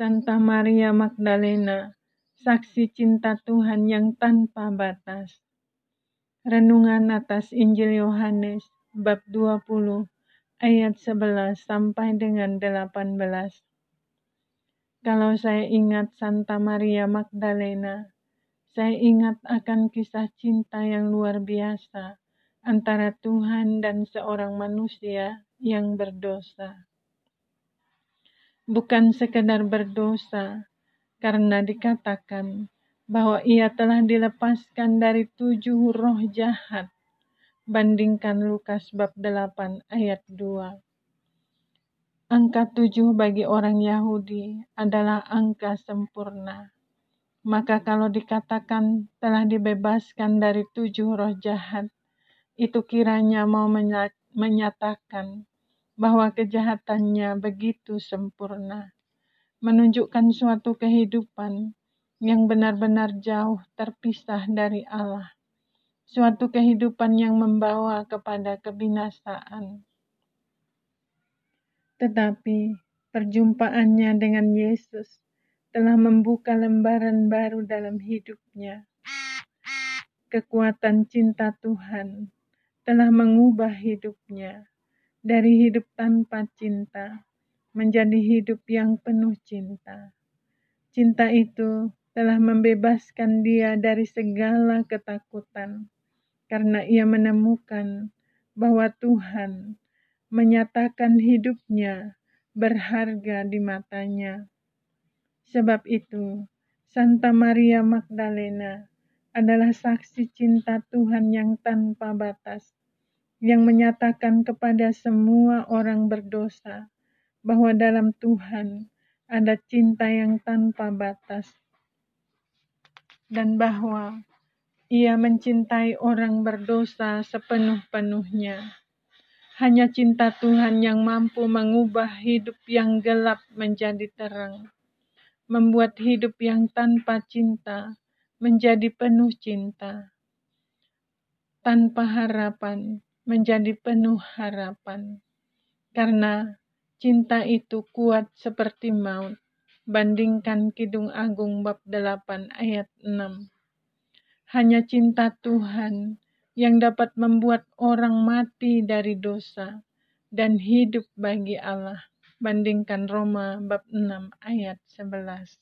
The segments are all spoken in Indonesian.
Santa Maria Magdalena, saksi cinta Tuhan yang tanpa batas. Renungan atas Injil Yohanes bab 20 ayat 11 sampai dengan 18. Kalau saya ingat Santa Maria Magdalena, saya ingat akan kisah cinta yang luar biasa antara Tuhan dan seorang manusia yang berdosa bukan sekedar berdosa, karena dikatakan bahwa ia telah dilepaskan dari tujuh roh jahat. Bandingkan Lukas bab 8 ayat 2. Angka tujuh bagi orang Yahudi adalah angka sempurna. Maka kalau dikatakan telah dibebaskan dari tujuh roh jahat, itu kiranya mau menyatakan bahwa kejahatannya begitu sempurna, menunjukkan suatu kehidupan yang benar-benar jauh terpisah dari Allah, suatu kehidupan yang membawa kepada kebinasaan. Tetapi perjumpaannya dengan Yesus telah membuka lembaran baru dalam hidupnya. Kekuatan cinta Tuhan telah mengubah hidupnya dari hidup tanpa cinta menjadi hidup yang penuh cinta. Cinta itu telah membebaskan dia dari segala ketakutan karena ia menemukan bahwa Tuhan menyatakan hidupnya berharga di matanya. Sebab itu, Santa Maria Magdalena adalah saksi cinta Tuhan yang tanpa batas yang menyatakan kepada semua orang berdosa bahwa dalam Tuhan ada cinta yang tanpa batas dan bahwa ia mencintai orang berdosa sepenuh-penuhnya. Hanya cinta Tuhan yang mampu mengubah hidup yang gelap menjadi terang, membuat hidup yang tanpa cinta menjadi penuh cinta, tanpa harapan menjadi penuh harapan. Karena cinta itu kuat seperti maut. Bandingkan Kidung Agung bab 8 ayat 6. Hanya cinta Tuhan yang dapat membuat orang mati dari dosa dan hidup bagi Allah. Bandingkan Roma bab 6 ayat 11.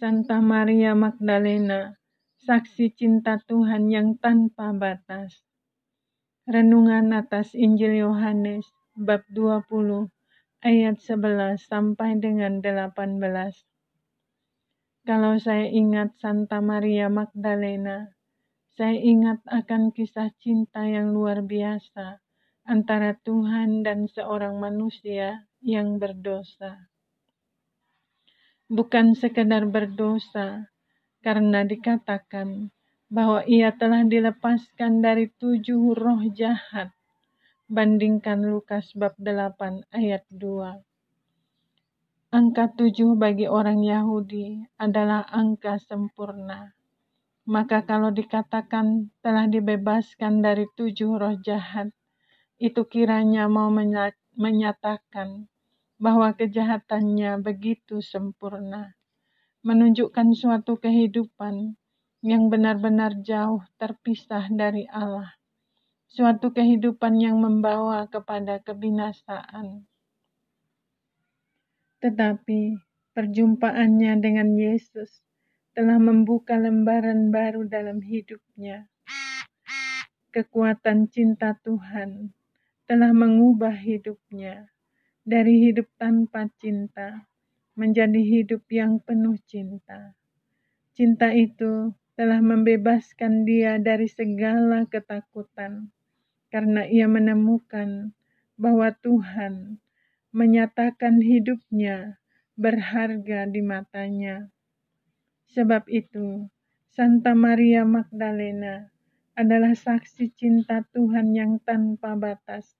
Santa Maria Magdalena saksi cinta Tuhan yang tanpa batas. Renungan atas Injil Yohanes bab 20 ayat 11 sampai dengan 18. Kalau saya ingat Santa Maria Magdalena, saya ingat akan kisah cinta yang luar biasa antara Tuhan dan seorang manusia yang berdosa. Bukan sekedar berdosa, karena dikatakan bahwa ia telah dilepaskan dari tujuh roh jahat. Bandingkan Lukas bab 8 ayat 2. Angka tujuh bagi orang Yahudi adalah angka sempurna. Maka kalau dikatakan telah dibebaskan dari tujuh roh jahat, itu kiranya mau menyatakan bahwa kejahatannya begitu sempurna menunjukkan suatu kehidupan yang benar-benar jauh terpisah dari Allah, suatu kehidupan yang membawa kepada kebinasaan. Tetapi perjumpaannya dengan Yesus telah membuka lembaran baru dalam hidupnya. Kekuatan cinta Tuhan telah mengubah hidupnya dari hidup tanpa cinta menjadi hidup yang penuh cinta. Cinta itu telah membebaskan dia dari segala ketakutan karena ia menemukan bahwa Tuhan menyatakan hidupnya berharga di matanya. Sebab itu, Santa Maria Magdalena adalah saksi cinta Tuhan yang tanpa batas,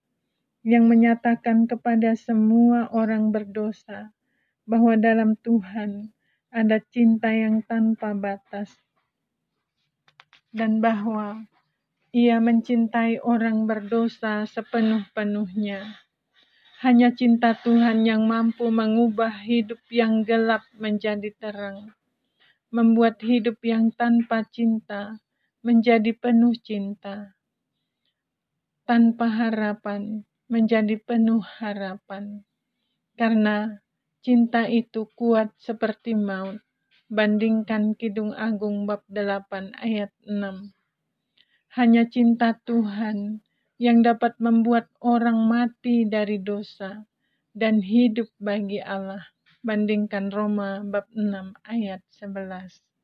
yang menyatakan kepada semua orang berdosa bahwa dalam Tuhan ada cinta yang tanpa batas, dan bahwa Ia mencintai orang berdosa sepenuh-penuhnya. Hanya cinta Tuhan yang mampu mengubah hidup yang gelap menjadi terang, membuat hidup yang tanpa cinta menjadi penuh cinta, tanpa harapan menjadi penuh harapan, karena cinta itu kuat seperti maut. Bandingkan Kidung Agung bab 8 ayat 6. Hanya cinta Tuhan yang dapat membuat orang mati dari dosa dan hidup bagi Allah. Bandingkan Roma bab 6 ayat 11.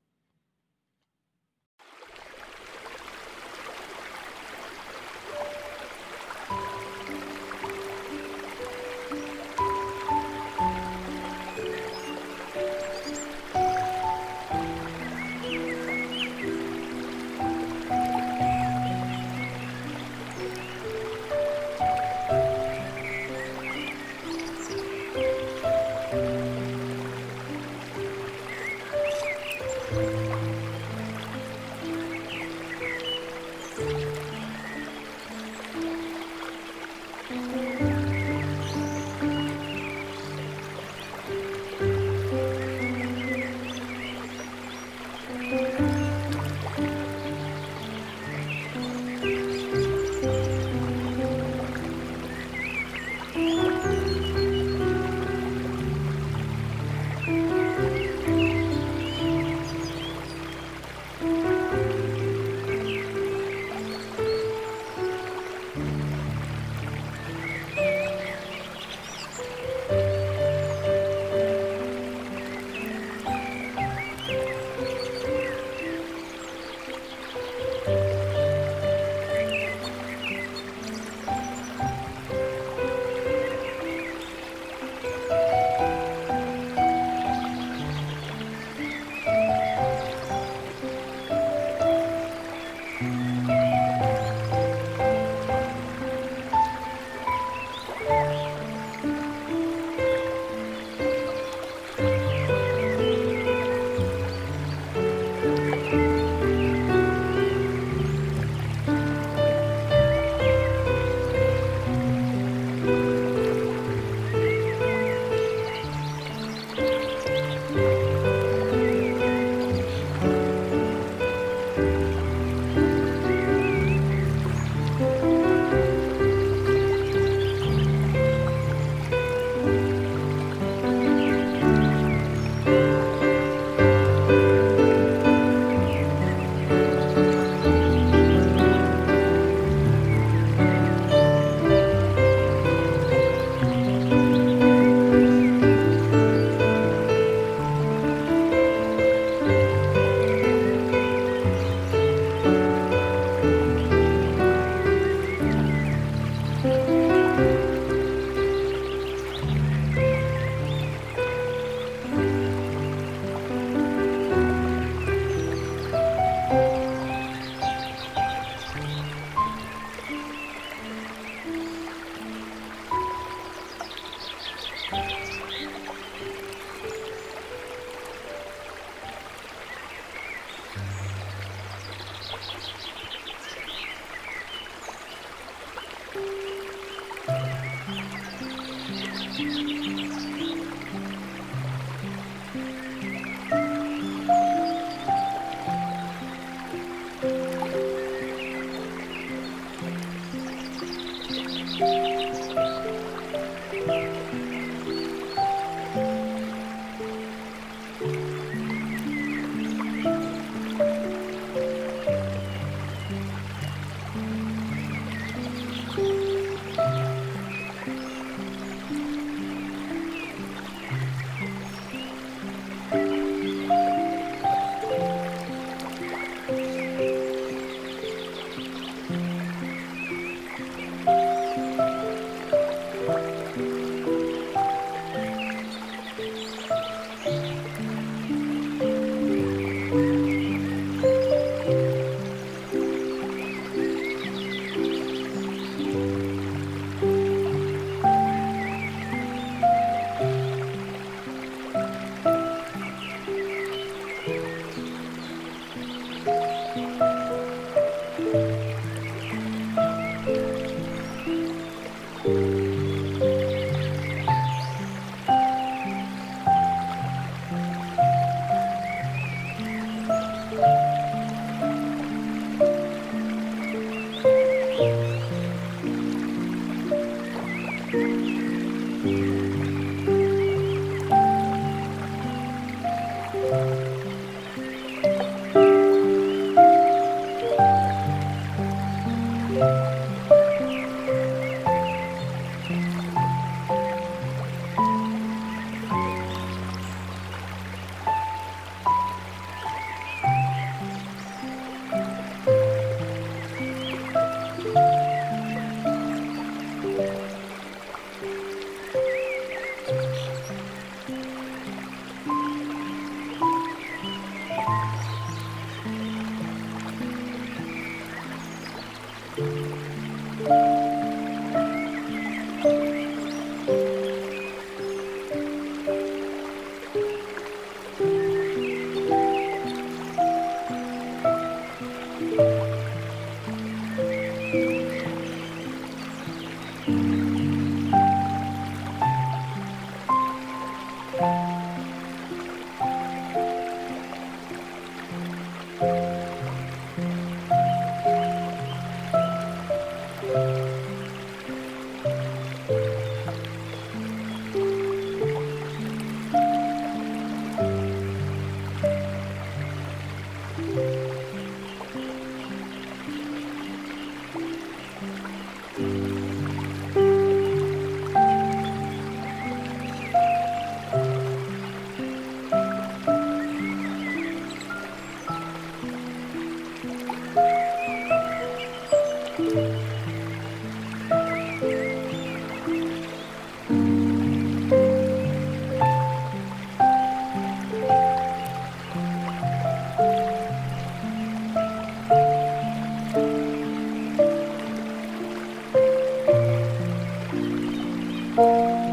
Música